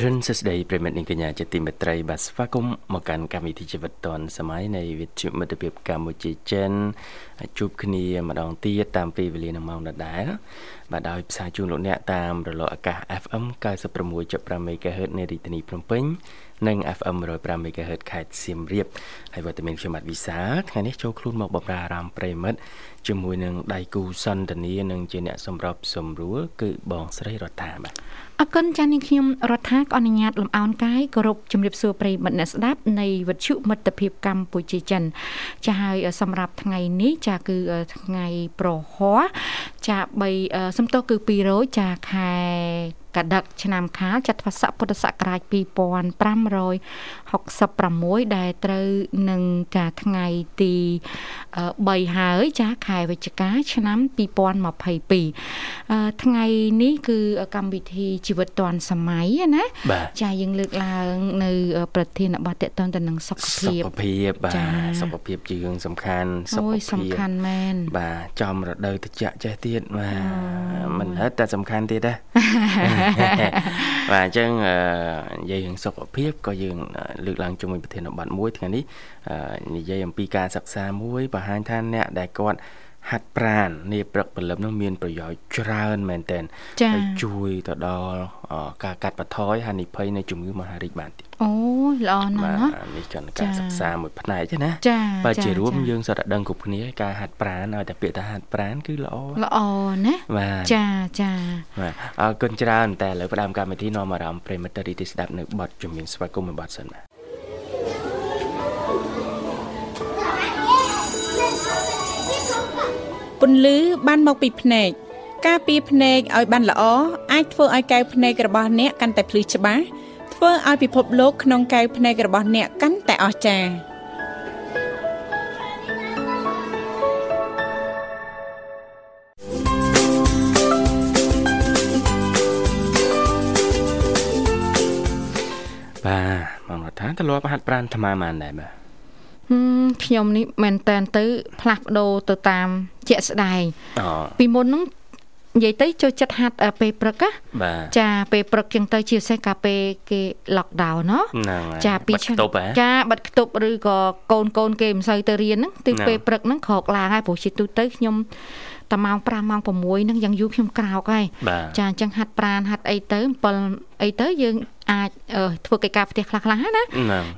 អរុនសស្ដីប្រិមិត្តនិងកញ្ញាជាទីមេត្រីបាទស្វាគមន៍មកកាន់កម្មវិធីជីវិតឌွန်សម័យនៃវិទ្យុមិត្តភាពកម្ពុជាចិនជួបគ្នាម្ដងទៀតតាមពេលវេលានឹងម៉ោងដដែលបាទដោយផ្សាយជូនលោកអ្នកតាមរលកអាកាស FM 96.5 MHz នៃរាជធានីភ្នំពេញនិង FM 105 MHz ខេត្តសៀមរាបហើយវត្តមានខ្ញុំបាទវិសាលថ្ងៃនេះចូលខ្លួនមកបម្រើអារម្មណ៍ប្រិមិត្តជាមួយនឹងដៃគូសន្តានានិងជាអ្នកសម្របសម្រួលគឺបងស្រីរដ្ឋាបាទ អរគុណចាស់នាងខ្ញុំរដ្ឋាក៏អនុញ្ញាតលំអោនកាយគោរពជំរាបសួរប្រិយមិត្តអ្នកស្ដាប់នៃវិទ្យុមិត្តភាពកម្ពុជាចិន ចាហើយសម្រាប់ថ្ងៃនេះចាគឺថ្ងៃប្រហ័សចា3សំទោសគឺ200ចាខែ កដឹកឆ្នាំខាលចត្វាស័កពុទ្ធសករាជ2566ដែលត្រូវនឹងចាថ្ងៃទី3ហើយចាខែវិច្ឆិកាឆ្នាំ2022ថ្ងៃនេះគឺកម្មវិធីជីវិតឌွန်សម័យណាចាយើងលើកឡើងនៅ ប្រធានបទតកតទៅនឹងសុខភាពសុខភាពបាទសុខភាពជារឿងសំខាន់សុខភាពសំខាន់មែនបាទចំរដូវត្រជាក់ចេះទៀតបាទមិនហិតតែសំខាន់ទៀតដែរបាទអញ្ចឹងនិយាយរឿងសុខភាពក៏យើងលើកឡើងជាមួយប្រធានបទមួយថ្ងៃនេះនិយាយអំពីការសិក្សាមួយបង្ហាញថាអ្នកដែលគាត់ ហាត់ប្រាណនាព្រឹកព្រលឹមនោះមានប្រយោជន៍ច្រើនមែនទែនហើយជួយទៅដល់ការកាត់បន្ថយហានិភ័យនៃជំងឺមហារីកបានទៀតអូល្អណាស់នេះគណៈការសិក្សាមួយផ្នែកទេណាបើជារួមយើងសរដឹងគ្រប់គ្នាការហាត់ប្រាណឲ្យតែពាក្យថាហាត់ប្រាណគឺល្អល្អណាចាចាបាទអរគុណច្រើនតែឥឡូវផ្ដើមកម្មវិធីនាំអារម្មណ៍ប្រិមត្តរីទីស្ដាប់នៅបទជំនាញស្វាគមន៍មួយបទសិនបាទ ពន្លឺបានមកពីភ្នែកការពារភ្នែកឲ្យបានល្អអាចធ្វើឲ្យកែវភ្នែករបស់អ្នកកាន់តែភ្លឺច្បាស់ធ្វើឲ្យពិភពលោកក្នុងកែវភ្នែករបស់អ្នកកាន់តែអស្ចារ្យបាទមកថាទលាប់ហាត់ប្រានថ្មម៉ានដែរបាទខ្ញុំនេះមែនតែនទៅផ្លាស់ប្ដូរទៅតាម ជាក់ស្ដែងពីមុនហ្នឹងនិយាយទៅចូលចិត្តហាត់ពេលព្រឹកណាចាពេលព្រឹកចឹងទៅជាពិសេសកាពេលគេ lockdown ណចាពីចាបិទខ្ទប់ឬក៏កូនកូនគេមិនសូវទៅរៀនហ្នឹងទីពេលព្រឹកហ្នឹងក្រោកឡើងហើយព្រោះជាទូទៅខ្ញុំតែម៉ោង5ម៉ោង6ហ្នឹងយ៉ាងយូរខ្ញុំក្រោកហើយចាអញ្ចឹងហាត់ប្រានហាត់អីទៅ7អីទៅយើងអាចធ្វើកិច្ចការផ្ទះខ្លះៗណា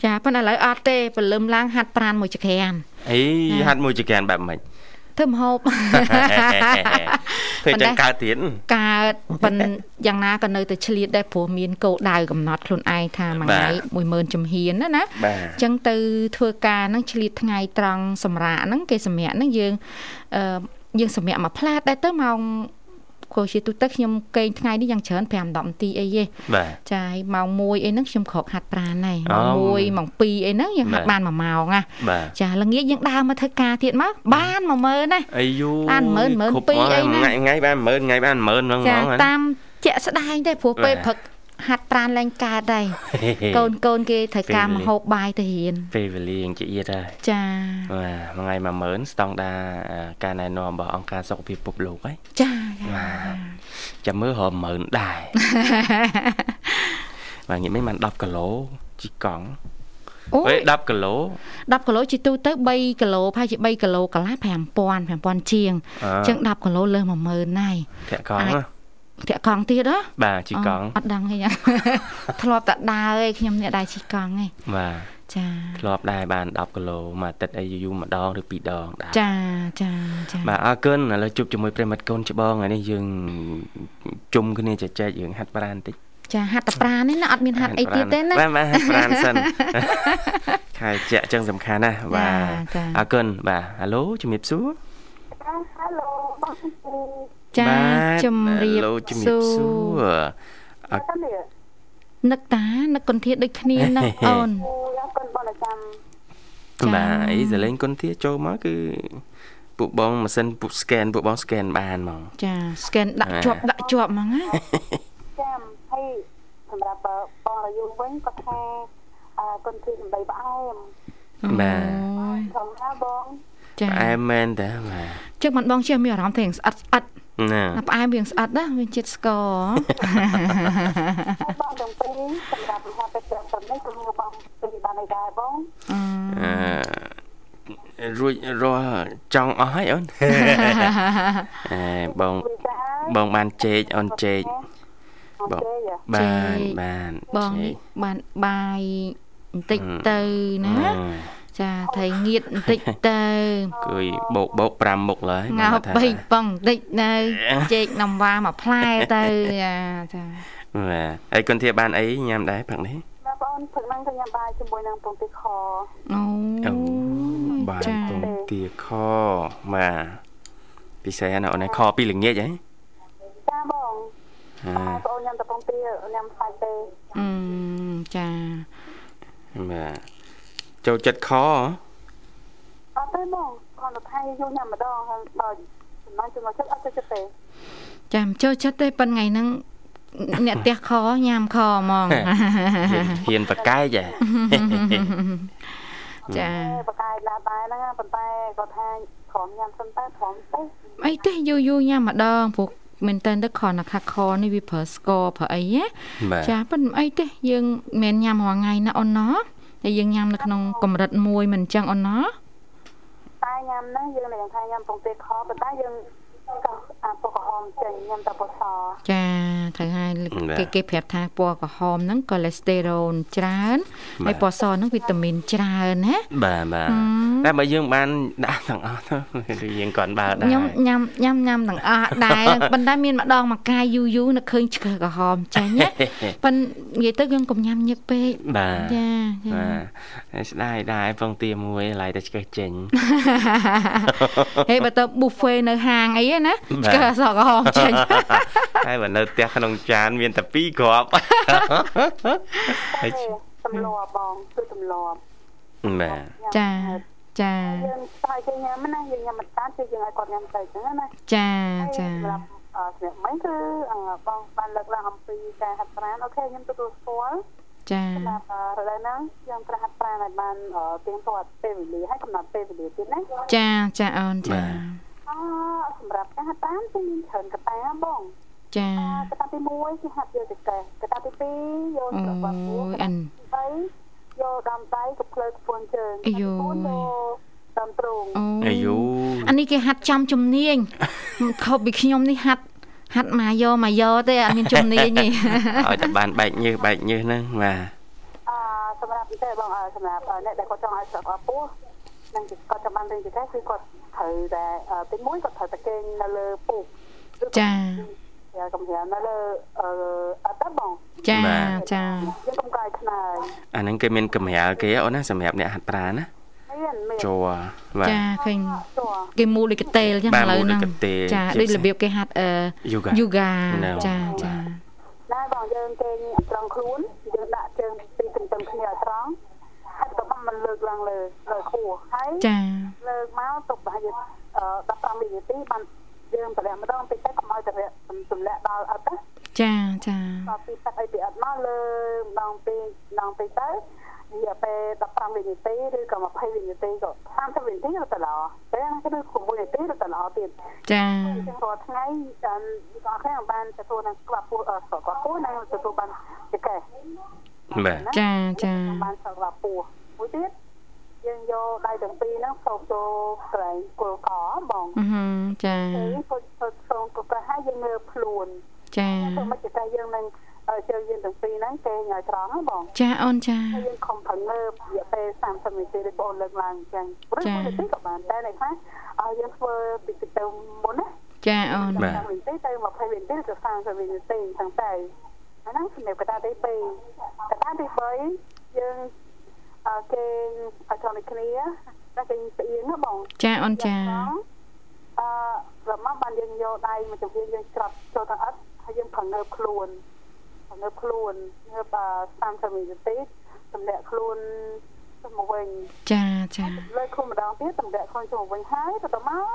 ចាប៉ុន្តែឥឡូវអត់ទេព្រលឹមឡើងហាត់ប្រានមួយចក្រានអីហាត់មួយចក្រានបែបម៉េច ធ្វើម្ហូបពេលចឹងកើតទៀតកើតប៉ុនយ៉ាងណាក៏នៅតែឆ្លៀតដែរព្រោះមានគោលដៅកំណត់ខ្លួនឯងថាមួយថ្ងៃ10000ជំហានណាណាអញ្ចឹងទៅធ្វើការហ្នឹងឆ្លៀតថ្ងៃត្រង់សម្រាប់ហ្នឹងគេសម្រាប់ហ្នឹងយើងអឺយើងសម្រាប់មួយផ្លែតដែរទៅម៉ោង ព្រោះជាទូទៅខ្ញុំកេងថ្ងៃនេះយ៉ាងច្រើន5 10នាទីអីទេចាហើយម៉ោង1អីហ្នឹងខ្ញុំក្រោកហាត់ប្រាណហើយម៉ោង1ម៉ោង2អីហ្នឹងយើងហាត់បាន1ម៉ោងណាចាល្ងាចយើងដើរមកធ្វើការទៀតមកបាន10000ណាអាយូបាន10000 12000អីណាថ្ងៃបាន10000ថ្ងៃបាន10000ហ្មងចាតាមជាក់ស្ដែងទេព្រោះពេលព្រឹក ហាត់ប្រានឡើងកើតដែរកូនកូនគេត្រូវការមហូបបាយទៅរៀនពេលវេលាជាទៀតហើយចាបាទមួយថ្ងៃ10000ស្តង់ដាការណែនាំរបស់អង្គការសុខភាពពិភពលោកហ៎ចាបាទចាំមើលរ10000ដែរបាទងាកមិនបាន10គីឡូជីកង់អូយ10គីឡូ10គីឡូជីទូទៅ3គីឡូប្រហែលជា3គីឡូកន្លះ5000 5000ជាងអញ្ចឹង10គីឡូលើ10000ហើយធាក់កង់ ធាក់កង់ទៀតហ៎បាទជីកង់អត់ដឹងទេធ្លាប់តែដើរឯងខ្ញុំអ្នកដើរជីកង់ឯងបាទចាធ្លាប់ដែរបាន10គីឡូមួយអាទិត្យអីយូរម្ដងឬពីរដងដែរចាចាចាបាទអរគុណឥឡូវជួបជាមួយប្រិមិត្តកូនច្បងថ្ងៃនេះយើងជុំគ្នាចែកយើងហាត់ប្រាណបន្តិចចាហាត់តប្រានេះណាអត់មានហាត់អីទៀតទេណាបាទហាត់ប្រាណសិនខែជាក់ចឹងសំខាន់ណាបាទអរគុណបាទហៅឡូជំរាបសួរហៅឡូបង ចាជំរាបសួរអត់នឹកតានឹកគុនធាដូចគ្នានឹកអូនខ្ញុំគុនបងចាំបាទអីសលេងគុនធាចូលមកគឺពួកបងម៉ាស៊ីនពួក scan ពួកបង scan បានហ្មងចា scan ដាក់ជាប់ដាក់ជាប់ហ្មងណាចាំហើយសម្រាប់បងរយុវិញគាត់ថាអឺគុនទីសម្ដីផ្អែមបាទអូយធម្មតាបងចាផ្អែមមែនតើបាទចឹងមិនបងចេះមានអារម្មណ៍ថារៀងស្អិតស្អិត ណាតែផ្អែមរៀងស្អិតណាវាជាតិស្ករហើយបងទាំងពីរសម្រាប់មហាពេទ្យប្រនេះគឺបងពីបានឯដែរបងអឺអឺរួចរាល់ចង់អស់ហើយអូនអេបងវិចាបងបានជែកអូនជែកបងជេយបានបានបងជែនេះកបានបាយបន្តិចអឺទៅណាអឺ ចាថៃងៀតបន្តិចទៅគួយបោកបោក5មុខឡើយងោបងថាបីបងបន្តិចនៅចេកនំវ៉ាមួយផ្លែទៅចាចាបាទហើយគុនធាបានអីញ៉ាំដែរព្រឹកនេះណាបងព្រឹកហ្នឹងក៏ញ៉ាំបាយជាមួយនឹងពងទាខអូអូបាយចាពងទាខបាទពិសេសណាស់អូនឯងខពីល្ងាចហ៎ចាបងអឺបងប្អូនញ៉ាំតែពងទាញ៉ាំសាច់ទេអឺចាបាទ ចូលចិត្តខអត់ទេបងគាត់ទៅថៃយកញ៉ាំម្ដងហើយដល់ចំណងចំណុចចិត្តអត់ទៅចិត្តទេចាំចូលចិត្តទេប៉ុនថ្ងៃហ្នឹងអ្នកផ្ទះខញ៉ាំខហ្មងហ៊ានប្រកែកហ៎ចាបកាយឡាដែរហ្នឹងប៉ុន្តែគាត់ថាខំញ៉ាំសិនតែខំទេអីទេយូរយូរញ៉ាំម្ដងព្រោះមែនតើទៅខនខាខនេះវាប្រើស្ករប្រើអីណាបាទចាប៉ុន្តែអីទេយើងមិនញ៉ាំរាល់ថ្ងៃណាអូនណោះ តែយើងញ៉ាំនៅក្នុងកម្រិតមួយមិនអញ្ចឹងអូនណោះតែញ៉ាំហ្នឹងយើងនឹងថាញ៉ាំពងទាខប៉ុន្តែយើងក៏អាពណ៌ក្រហ មចេញញ៉ាំតែពណ៌សចាត្រូវហើយគេគេប្រាប់ថាពណ៌ក្រហមហ្នឹងកូលេស្តេរ៉ូលច្រើនហើយពណ៌សហ្នឹងវីតាមីនច្រើនណាបាទបាទតែបើយើងបានដាក់ទាំងអស់ទៅយើងគាត់បើដែរខ្ញុំញ៉ាំញ៉ាំញ៉ាំទាំងអស់ដែរប៉ុន្តែមានម្ដងមួយកាយយូរយូរនឹកឃើញឆ្កឹះក្រហមចេញណាប៉ុន្តែនិយាយទៅយើងកុំញ៉ាំញឹកពេកបាទចាចាបាទហើយស្ដាយដែរពងទាមួយឡៃតែឆ្កឹះចេញហេបើទៅ buffet នៅហាងអីណាបាទឆ្កឹះសក្រហមចេញហើយបើនៅផ្ទះក្នុងចាន មានតែ2គ្រាប់ហើយទេទម្លាប់បងគឺទម្លាប់បាទចាចាយើងស្អាយគេញ៉ាំណាយើងញ៉ាំមិនតានគឺយើងឲ្យគាត់ញ៉ាំទៅអញ្ចឹងណាចាចាសម្រាប់អឺស្នាក់មិញគឺអឺបងបានលើកឡើងអំពីការហាត់ប្រាណអូខេខ្ញុំទទួលស្គាល់ចាសម្រាប់អឺរដូវហ្នឹងយើងត្រូវហាត់ប្រាណឲ្យបានអឺទៀងទាត់ពេលវេលាហើយកំណត់ពេលវេលាទៀតណាចាចាអូនចា អឺសម្រាប់ការហាត់ប្រាណគឺមានច្រើនកត្តាបងចាកត្តាទី1គឺហាត់យកទៅកេះកត្តាទី2យកស្របពោះអូយអានទី3យកដំដៃកភ្លើកពួនជើងអាយ៉ូទី4យកដំទ្រូងអូអាយុអានេះគេហាត់ចំជំនាញខុសពីខ្ញុំនេះហាត់ហាត់មកយកមកយកទេអត់មានជំនាញទេឲ្យតែបានបែកញើសបែកញើសហ្នឹងបាទអឺសម្រាប់តែបងអឺសម្រាប់អ្នកដែលគាត់ចង់ឲ្យស្រកពោះនឹងគាត់ចាំបានរៀនទៅគឺគាត់ ត្រូវតែអឺទី1គាត់ត្រូវតែគេងនៅលើពុកចាយ៉ាកំហែនៅលើអឺអត់ទេបងចាចាយើងកុំកាយខ្នើយអាហ្នឹងគេមានកម្រាលគេអូនណាសម្រាប់អ្នកហាត់ប្រាណណាមានមានជួបាទចាឃើញជួគេមូលដូចកតេលចឹងបាទឥឡូវមូលដូចហ្នឹងកតេលចាជាដូចពិសេសរបៀបគេហាត់អឺ Yoga យូហ្គានៅចាចាណាបងយើងគេងត្រង់ខ្លួនយើងដាក់ជើងពីទន្ទឹមគ្នាឲ្យត្រង់ហើយក៏បានលើក ឡើងលើលើខួរហើយចាលើកមកទុកប្រហែលជាអឺ15វិនាទីបានយើងតម្លាក់ម្ដងតិចទៅកុំឲ្យតម្លាក់តម្លាក់ដល់អត់ណាចាចាដល់ពីទឹកអីពីអត់មកលើម្ដងពីម្ដងពីទៅរយៈពេល15វិនាទីឬក៏20វិនាទីក៏30វិនាទីទៅល្អពេលហ្នឹងគឺ6នាទីទៅល្អទៀតចាចឹងរាល់ថ្ងៃតាមក៏ខ្លះបានទទួលនឹងក្បាប់ពោះអឺស្គាល់ពោះនិងទទួលបានចកេះបាទចាចាបានស្គាល់ពោះមួយទៀត យើងយកដៃទាំងពីរហ្នឹងសោកចូលកន្លែងគល់កបងអឺហឺចាពេលគាត់គាត់សងក៏ប្រហែលយើងមើលខ្លួនចាទៅមកចកេះយើងនឹងជើងយើងទាំងពីរហ្នឹងគេងឲ្យត្រង់ហ្នឹងបងចាអូនចាហើយយើងខំប្រឹងមើលរយៈពេល30នាទីឬបងលើកឡើងអញ្ចឹងព្រោះមួយនាទីក៏បានតែនៅខ្លះឲ្យយើងធ្វើពីទៅមុនណាចាអូនបាទ20វិនាទីទៅ20វិនាទីទៅ30វិនាទីចឹងទៅអាហ្នឹងសម្រាប់កតាទី2កតាទី3យើង អើគេឲ្យចូលគ្នាតែគេស្អៀងណាបងចាអូនចាអឺប្រមាណបានយើងយកដៃមកជំរាបយើងច្រត់ចូលទៅអត់ហើយយើងប្រងើបខ្លួនប្រងើបខ្លួនងើប30វិនាទីទម្លាក់ខ្លួនចុះមកវិញចាចាលើខុំម្ដងទៀតតម្រាក់ខ្លួនចុះមកវិញហើយទៅទៅមក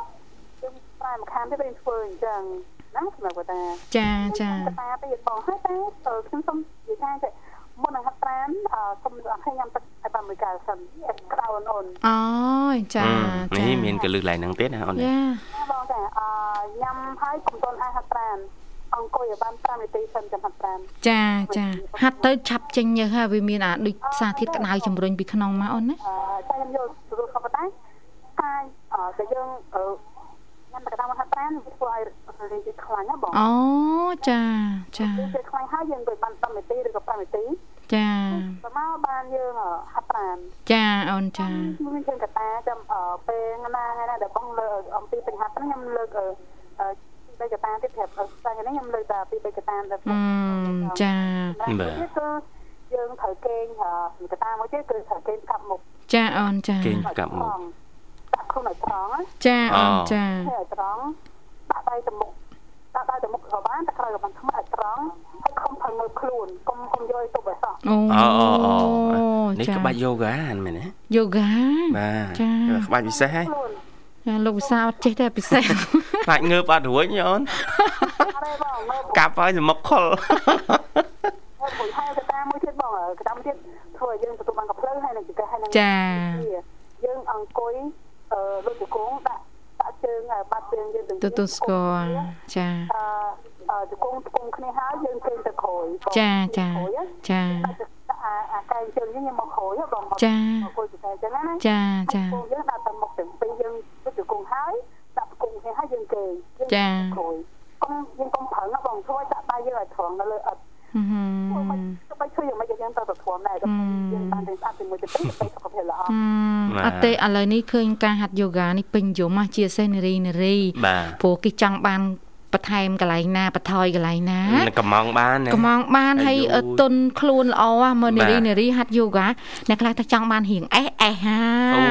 យើងប្រែមកខាងទៀតយើងធ្វើអញ្ចឹងណាសម្រាប់តាចាចាតាទៀតបងហើយតាខ្ញុំសុំនិយាយថាមុននឹងហាត់ប្រានអឺសុំអរខ្ញុំទឹក ឲ្យបានមួយកៅសិនក្តៅអូនអូនអូយចាចានេះមានកលឹះឡើងហ្នឹងទៀតណាអូនយ៉ាបងតាអឺញ៉ាំហើយកុំតន់អាចហាត់ប្រានអង្គុយឲ្យបាន5នាទីសិនចាំហាត់ប្រានចាចាហាត់ទៅឆាប់ចេញញើសហើយវាមានអាដូចសារធាតុក្តៅជំរុញពីក្នុងមកអូនណាអឺតែខ្ញុំយកទទួលខុសតែកាយអឺតែយើងអឺញ៉ាំតែកណ្ដាលមកហាត់ប្រានវាធ្វើឲ្យរៀងជាខ្លាញ់ណាបងអូចាចារៀងជាខ្លាញ់ហើយយើងទៅបាន10នាទីឬក៏5នាទី ចាទៅមកបានយើងហាត់ប្រានចាអូនចាមានជាងកតាចាំអឺពេលណាថ្ងៃណាដែលបងលើកអំពីបញ្ហាហ្នឹងខ្ញុំលើកអឺអឺពីបេកតាទៀតប្រាប់អឺស្អែកនេះខ្ញុំលើកតែពីបេកតាដល់អឺចាបាទគឺយើងត្រូវគេងអឺកតាមួយទៀតគឺត្រូវគេងកាប់មុខចាអូនចាគេងកាប់មុខដាក់ខ្លួនឲ្យត្រង់ណាចាអូនចាឲ្យត្រង់ដាក់ដៃទៅមុខ ដាក់ដៃទៅមុខក៏បានតែក្រោយក៏បានថ្មើរឲ្យត្រង់ហើយខំផឹងមើលខ្លួនកុំកុំយកឲ្យទុកឲ្យសោះអូអូអូអូនេះចាក្បាច់យូហ្គាមែនទេយូហ្គាបាទចាក្បាច់ពិសេសហើយខ្លួនចាលោកវិសាអត់ចេះតែពិសេសខ្លាចងើបអត់រួចអូនអរេបងមើលកាប់ហើយសមុខខុលហើយមួយហើយកតាមួយទៀតបងកតាមួយទៀតធ្វើឲ្យយើងទទួលបានកំភ្លើហើយនឹងចង្កេះហើយនឹងចាយើងអង្គុយអឺលុយជង្គង់ដាក់ដាក់ ជើងឲ្យបាត់ជើងយើងទៅទទួលស្គាល់ចាអឺអឺជង្គង់ជង្គង់គ្នាហើយយើងគេងទៅក្រួយចាចាចាអាអាកែងជើងយើងមកក្រួយបងចាអង្គុយទៅតែអញ្ចឹងណាចាចាជង្គង់យើងដាក់ទៅមុខទាំងពីរយើងលុយជង្គង់ហើយដាក់ជង្គង់គ្នាហើយយើងគេងយើងចាក្រួយកុំយើងកុំប្រឹងណាបងជួយដាក់ដៃយើងឲ្យត្រង់នៅលើអត់ហឹម ទៅបីជួយយ៉ាងម៉េចយើងទៅទៅធំដែរទៅយើងបានទៅស្អាតជាមួយទៅទៅសុខភាពល្អហឹមអត់ទេឥឡូវនេះឃើញការហាត់យូហ្គានេះពេញនិយមណាស់ជាពិសេសនារីនារីបាទព្រោះគេចង់បាន បន្ថែមកន្លែងណាបន្ថយកន្លែងណាកំងបានណាកំងបានអាហើយយុទុនខ្លួនល្អហ่ะមើលនារីបាទនារីហាត់យូហ្គាអ្នកខ្លះថាចង់បានរៀងអេសអេសហាអូ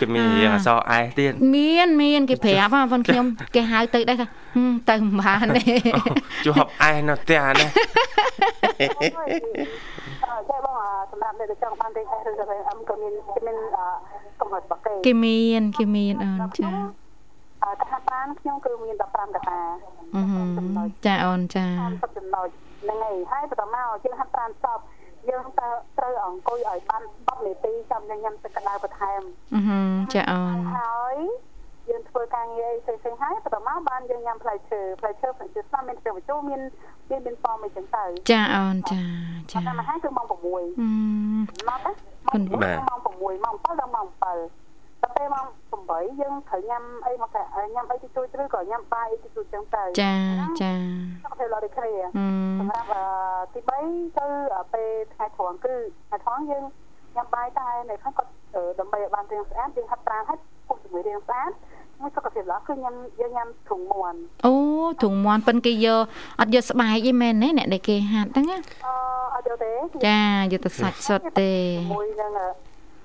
គេមានរៀងអសរអែសទៀតមានមានគេប្រាប់ហ่ะប៉ុនខ្ញុំគេហៅទៅដែរថាហឹមទៅមិនបានទេជាប់អែសនៅផ្ទះណាអឺចេះបងសម្រាប់អ្នកដែលចង់បានទេអេឬក៏អឹមក៏មានមានកំណត់បកគេគេមានគេមានអូនចាអឺក ថាបានខ្ញុំគឺមាន15កថាអឺហឹមចាអូនចា30ចំណុចហ្នឹងហើយហើយបន្តមកយើងហាត់ប្រានសពយើងតើត្រូវអង្គុយឲ្យបាន10នាទីចាំយើងញ៉ាំទឹកក្តៅបន្ថែមអឺហឹមចាអូនហើយយើងធ្វើការងារអីផ្សេងៗហើយបន្តមកបានយើងញ៉ាំផ្លែឈើផ្លែឈើផ្លែឈើស្នាមមានប្រយោជន៍មានមានមានប៉មអីចឹងទៅចាអូនចាចាតែមកហើយគឺម៉ោង6អឺមកណាម៉ោង6ម៉ោង6ម៉ោង7ដល់ម៉ោង7 តែពេលម៉ោង8យើងត្រូវញ៉ាំអីមកតែញ៉ាំអីទីជួយឬក៏ញ៉ាំបាយអីទីជួយចឹងទៅចាចាសុខភាពល្អដូចគ្នាអឺសម្រាប់ទី3ទៅពេលថ្ងៃត្រង់គឺថ្ងៃត្រង់យើងញ៉ាំបាយតែនៅខាងគាត់ដើម្បីឲ្យបានរាងស្អាតយើងហាត់ប្រាណឲ្យពុះជាមួយរាងស្អាតមួយសុខភាពល្អគឺញ៉ាំយើងញ៉ាំទ្រុងមាន់អូទ្រង់មន់ប៉ិនគេយកអត់យកស្បែកទេមែនទេអ្នកដែលគេហាត់ហ្នឹងណាអឺអត់យកទេចាយកទៅសាច់សុទ្ធទេជាមួយនឹង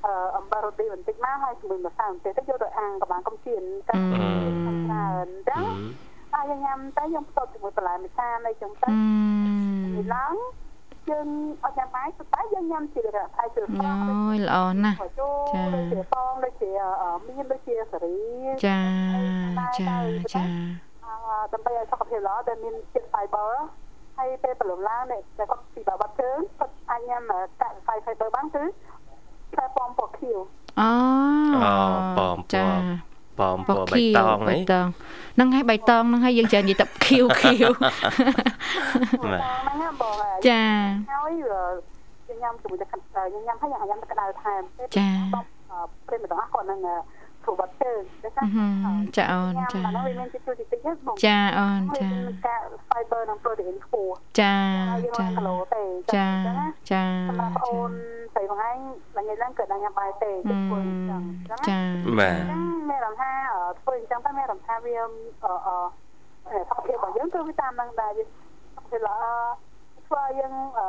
អឺអំបិលរ៉ូឌីបន្តិចមកហើយជាមួយម្សៅបន្តិចទៅយកទៅអាំងក៏បានកំជៀនកាត់ច្រើនចឹងហើយយើងញ៉ាំតែយើងផ្ទាប់ជាមួយបន្លែម្សាអីចឹងទៅអឺពីឡើងយើងអត់ញ៉ាំបាយតែយើងញ៉ាំជារកហើយជាស្រស់អូយល្អណាស់ចូលដូចជាបងដូចជាមានដូចជាសេរីចាចាចាអឺដើម្បីឲ្យសុខភាពល្អដែលមានជាតិ fiber ហើយពេលព្រលឹមឡើងនេះតែគាត់ពីបាត់ជើងគាត់អាចញ៉ាំកាក់ fiber បានគឺ តែពំពណ៌ខៀវអូអូប៉មចាប៉មពណ៌បៃតងបៃហីតងហ្នឹងហើយបៃតងហ្នឹងហើយយើងច្រើននិយាយតែខៀវខៀវបាទហ្នឹងបងចាហើយយើងញ៉ាំជាមួយទឹកយើងញ៉ាំហើយញ៉ាំទឹកក្តៅថែមចាពេលម្ដងគាត់នឹង គ្រូបាត់ជើងតែថាអឺហឹមចាអូនចាអានោះវាមានជាតិជួយតិចតិចទេបងចាអូនចាការ fiber និង protein ខ្ពស់ចាហើយយើងចាគីឡូទេចាចាសម្រាប់អូនស្រីបងឯងឡើងឡើងកើតដល់ញ៉ាំបាយទេអឺធ្វើអញ្ចឹងចាបាទមានអារម្មណ៍ថាធ្វើអញ្ចឹងតែមានអារម្មណ៍ថាវាអឺសុខភាពរបស់យើងគឺវាតាមនឹងដែរវាសុខភាពល្អធ្វើឲ្យយើងអឺ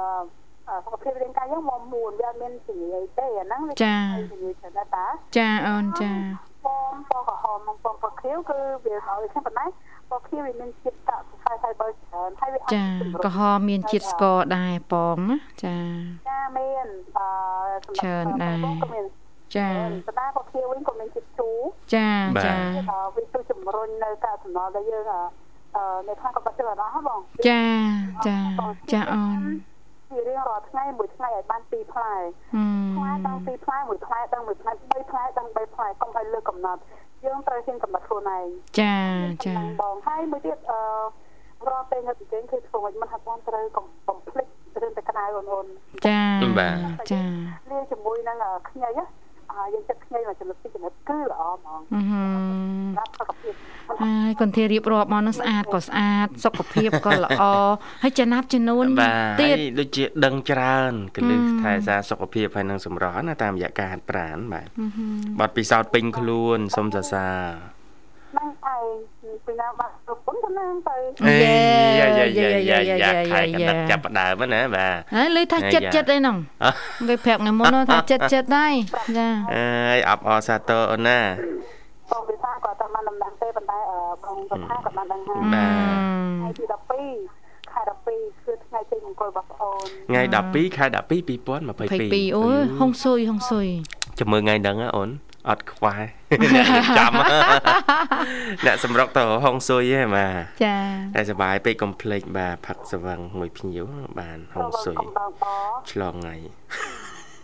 សុខភាពរាងកាយយើងមកមួនវាអត់មានជំងឺអីទេអាហ្នឹងវាជំងឺច្រើនតាចាអូនចា ពងពងក្រហមនិងពងពណ៌ខៀវគឺវាឲ្យខ្ញុំប៉ុណ្ណេះពណ៌ខៀវវាមានជាតិតាក់សាយសាយបើច្រើនហើយហើយវាចាក្រហមមានជាតិស្ករដែរប៉ងណាចាចាមានអឺច្រើនដែរចាស្ដាក៏ភាវិញក៏មានជាតិជូរចាចាវាជួយជំរុញនៅការសំណល់ដែលយើងអឺនៅខាងក៏បាត់ទៅអត់ហ៎បងចាចាចាអូន ជារៀងរាល់ថ្ងៃមួយថ្ងៃឲ្យបាន2ផ្លែផ្លែដល់2ផ្លែមួយផ្លែដល់មួយផ្លែ3ផ្លែដល់3ផ្លែកុំឲ្យលើកកំណត់យើងត្រូវហ៊ានកំណត់ខ្លួនឯងចាចាបងហើយមួយទៀតអឺរាល់ពេលនៅទីជើងគឺធ្វើមិនមិនហាក់បានត្រូវកំភ្លេចរឿងតែក្តៅអូនអូនចាបាទចាលាជាមួយនឹងខ្ញីអា យើងចិត្តខ្ញីមកចំណុចទីចំណុចគឺល្អហ្មងអឺហើយកន្ធារៀបរាប់មកនឹងស្អាតក៏ស្អាតសុខភាពក៏ល្អហើយចំណាប់ចំនួនទៀតដូចជាដឹងច្រើនកលឹះថែសារសុខភាពហើយនឹងសម្រស់ណាតាមរយៈការហាត់ប្រាណបាទបាត់ពិសោធន៍ពេញខ្លួនសុំសរសើរ ហ្នឹងឯងពីណាបាត់ប្រពន្ធទៅណាទៅយេយ៉ាយ៉ាយ៉ាយ៉ាយ៉ាខែកណ្ដិតចាប់ដើមណាបាទហើយលឺថាចិត្តចិត្តអីហ្នឹងគេប្រាប់ថ្ងៃមុនថាចិត្តចិត្តហើយចាអើយអបអរសាទរអូនណាបងវិសាក៏តាមបានដំណឹងទេប៉ុន្តែបងវិសាក៏បានដឹងហើយបាទថ្ងៃទី12ខែ12គឺថ្ងៃចេញមង្គលរបស់ប្អូនថ្ងៃ12ខែ12 2022អូយហុងស៊ុយហុងស៊ុយចាំមើលថ្ងៃហ្នឹងណាអូនអត់ខ្វះ ចាំអ្នកសម្រុកទៅហុងស៊ុយហ៎បាទចាតែសុបាយពេកកុំភ្លេចបាទផឹកស្វឹងមួយភ្ញៀវបានហុងស៊ុយឆ្លងថ្ងៃ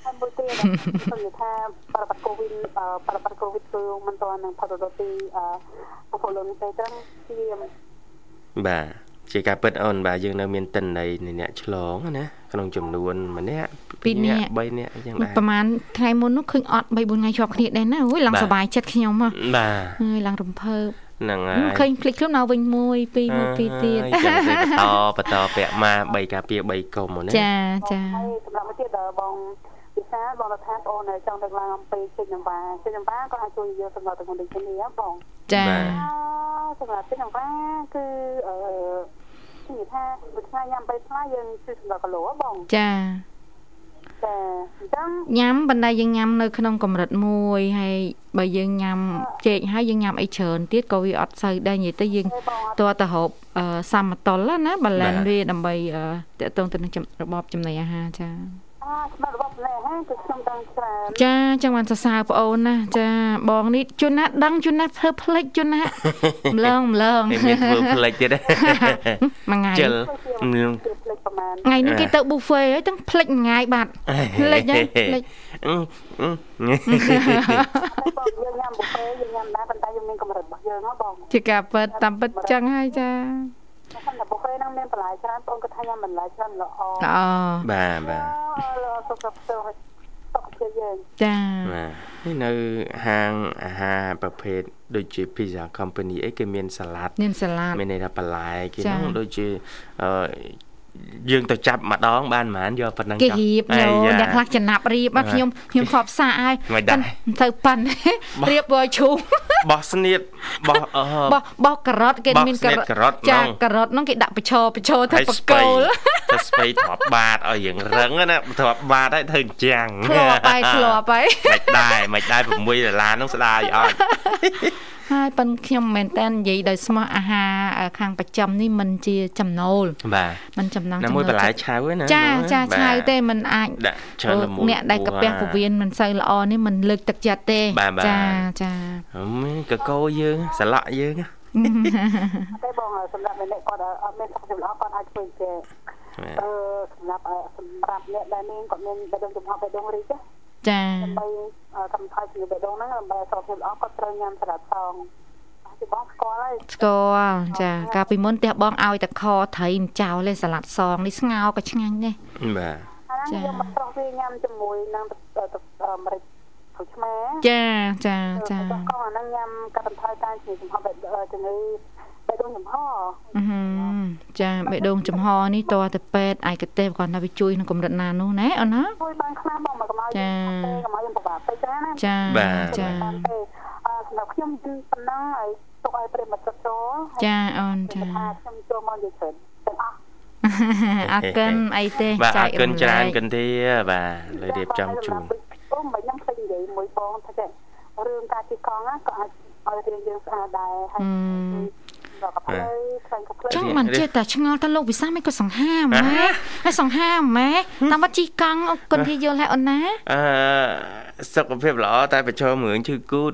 ហើយមួយទៀតខ្ញុំនិយាយថាប្រព័ន្ធកូវីដប្រព័ន្ធកូវីដគឺមិនទាន់នឹងផុតរត់ពីអឺពលរដ្ឋទេចឹងជាបាទ ជាការពិតអូនបាទយើងនៅមានតិន័យអ្នកឆ្លងណាក្នុងចំនួនម្នាក់2នាក់3នាក់អញ្ចឹងដែរប្រហែលថ្ងៃមុននោះឃើញអត់3 4ថ្ងៃជាប់គ្នាដែរណាអូយឡើងសុបាយចិត្តខ្ញុំហ៎បាទហើយឡើងរំភើបហ្នឹងហើយឃើញភ្លេចខ្លួនមកវិញមួយពីរមួយពីរទៀតអញ្ចឹងបន្តបន្តពាក់ម៉ា3ការពារ3កុំណាចាចាហើយសម្រាប់ទៀតបងពិសាបងរដ្ឋាភិបាលអូនចង់ទៅឡើងអំពីចេញនំបាចេញនំបាក៏អាចជួយយកសម្រាប់ទាំងដូចគ្នាបង ចាសម្រាប់ចេញនំបាគឺអឺនិយាយថាមួយថ្ងៃញ៉ាំ3ថ្ងៃយើងគឺសម្រាប់គីឡូបងចាចាអញ្ចឹងញ៉ាំបណ្ដៃយើងញ៉ាំនៅក្នុងកម្រិតមួយហើយបើយើងញ៉ាំចេកហើយយើងញ៉ាំអីច្រើនទៀតក៏វាអត់សូវដែរនិយាយទៅយើងតើទៅរកសមតុលណាបាឡែនវាដើម្បីតកតងទៅនឹងរបបចំណីអាហារចា សម្រាប់របស់នេះហ្នឹងគឺខ្ញុំដឹងច្រើនចាចឹងបានសរសើរប្អូនណាចាបងនេះជួនណាដឹងជួនណាធ្វើផ្លេចជួនណាម្លងម្លងមានធ្វើផ្លេចទៀតមួយថ្ងៃជិលថ្ងៃនេះគេទៅ buffet ហើយទាំងផ្លេចមួយថ្ងៃបាត់ផ្លេចហ្នឹងផ្លេចយើងញ៉ាំ buffet យើងញ៉ាំដែរប៉ុន្តែយើងមានកម្រិតរបស់យើងហ៎បងជាការពិតតាមពិតចឹងហើយចា ខ្ញុំតែពេលហ្នឹងមានបន្លែច្រើនបងគាត់ថាខ្ញុំបន្លែច្រើនល្អអូបាទបាទសុខភាពសុខភាពយើងចាបាទនេះនៅហាងអាហារប្រភេទដូចជា Pizza Company អីគេមានសាឡាត់មានសាឡាត់មានន័យថាបន្លែគេហ្នឹងដូចជាអឺ យើងទៅចាប់ម្ដងបានប្រហែលយកប៉ុណ្ណឹងចុះគេរៀបយោអ្នកខ្លះចំណាប់រៀបខ្ញុំខ្ញុំធ្លាប់សាកហើយទៅប៉ិនរៀបវយឈូបោះស្នៀតបោះបោះបោះការ៉ុតគេមានការ៉ុតចាការ៉ុតហ្នឹងគេដាក់បិឈរបិឈរទៅបកូលទៅស្បៃធ្លាប់បាតឲ្យយើងរឹងណាធ្លាប់បាតហើយធ្វើចាំងធ្លាប់ហើយធ្លាប់ហើយមិនដែរមិនដែរ6ដុល្លារហ្នឹងស្ដាយអត់ហើយប៉ិនខ្ញុំមែនតើនិយាយដោយស្មោះអាហារខាងប្រចាំនេះមិនជាចំណូលបាទមិនចំងចំណូលមួយបន្លែឆៅណាចាចាឆៅទេมันអាចដាក់ច្រើនល្មមអ្នកដែលកាពះពវៀនមិនសូវល្អនេះมันលើកទឹកចិត្តទេចាចាកកោយើងស្លាក់យើងតែបងសម្រាប់អ្នកគាត់អត់មានសុខភាពល្អគាត់អាចធ្វើជាអឺសម្រាប់សម្រាប់អ្នកដែលមានគាត់មានបេះដូងចំហបេះដូងរីកចាដើម្បីកម្មផលជាបេះដូងហ្នឹងដើម្បីសុខភាពល្អគាត់ត្រូវញ៉ាំសារ៉ាត់សងពី បងស្គាល់ហើយស្គាល់ចាកាលពីមុនផ្ទះបងឲ្យតែខត្រីចោលទេសាឡាត់សងនេះស្ងោក៏ឆ្ងាញ់ដែរបាទចាខ្ញុំមកប្រុសវាញ៉ាំជាមួយនឹងម្រេចក្រូចឆ្មាចាចាចាក៏អាហ្នឹងញ៉ាំកាត់បន្ថយការជំងឺចំហជំងឺបេះដូងចំហចាបេះដូងចំហនេះតើទៅពេទ្យឯកទេសគាត់ថាវាជួយក្នុងកម្រិតណានោះណាអូនណាជួយបានខ្លះបងមកកម្ពុជាកម្ពុជាពិបាកពេកណាចាចាអឺ សម្រាប់ខ្ញុំប៉ុណ្ណឹងឲ្យទុកឲ្យប្រិមត្តចូលចាអូនចាខ្ញុំចូលមកនិយាយច្រើនទាំងអស់អរគុណអីទេចែករំលែកបាទអរគុណច្រើនគន្ធាបាទលើរៀបចំជូនអូមិនខ្ញុំឃើញនិយាយមួយបងថារឿងការជិះកង់ក៏អាចឲ្យរៀនយើងស្អាតដែរហើយចឹងមិនចេះតែឆ្ងល់ទៅលោកវិសាមិនក៏សង្ហាម៉ែហើយសង្ហាម៉ែតាមមកជីកង់អរគុណที่យល់ហើយអូនណាអឺសុខភាពល្អតែប្រឈមរឿងឈឺគូត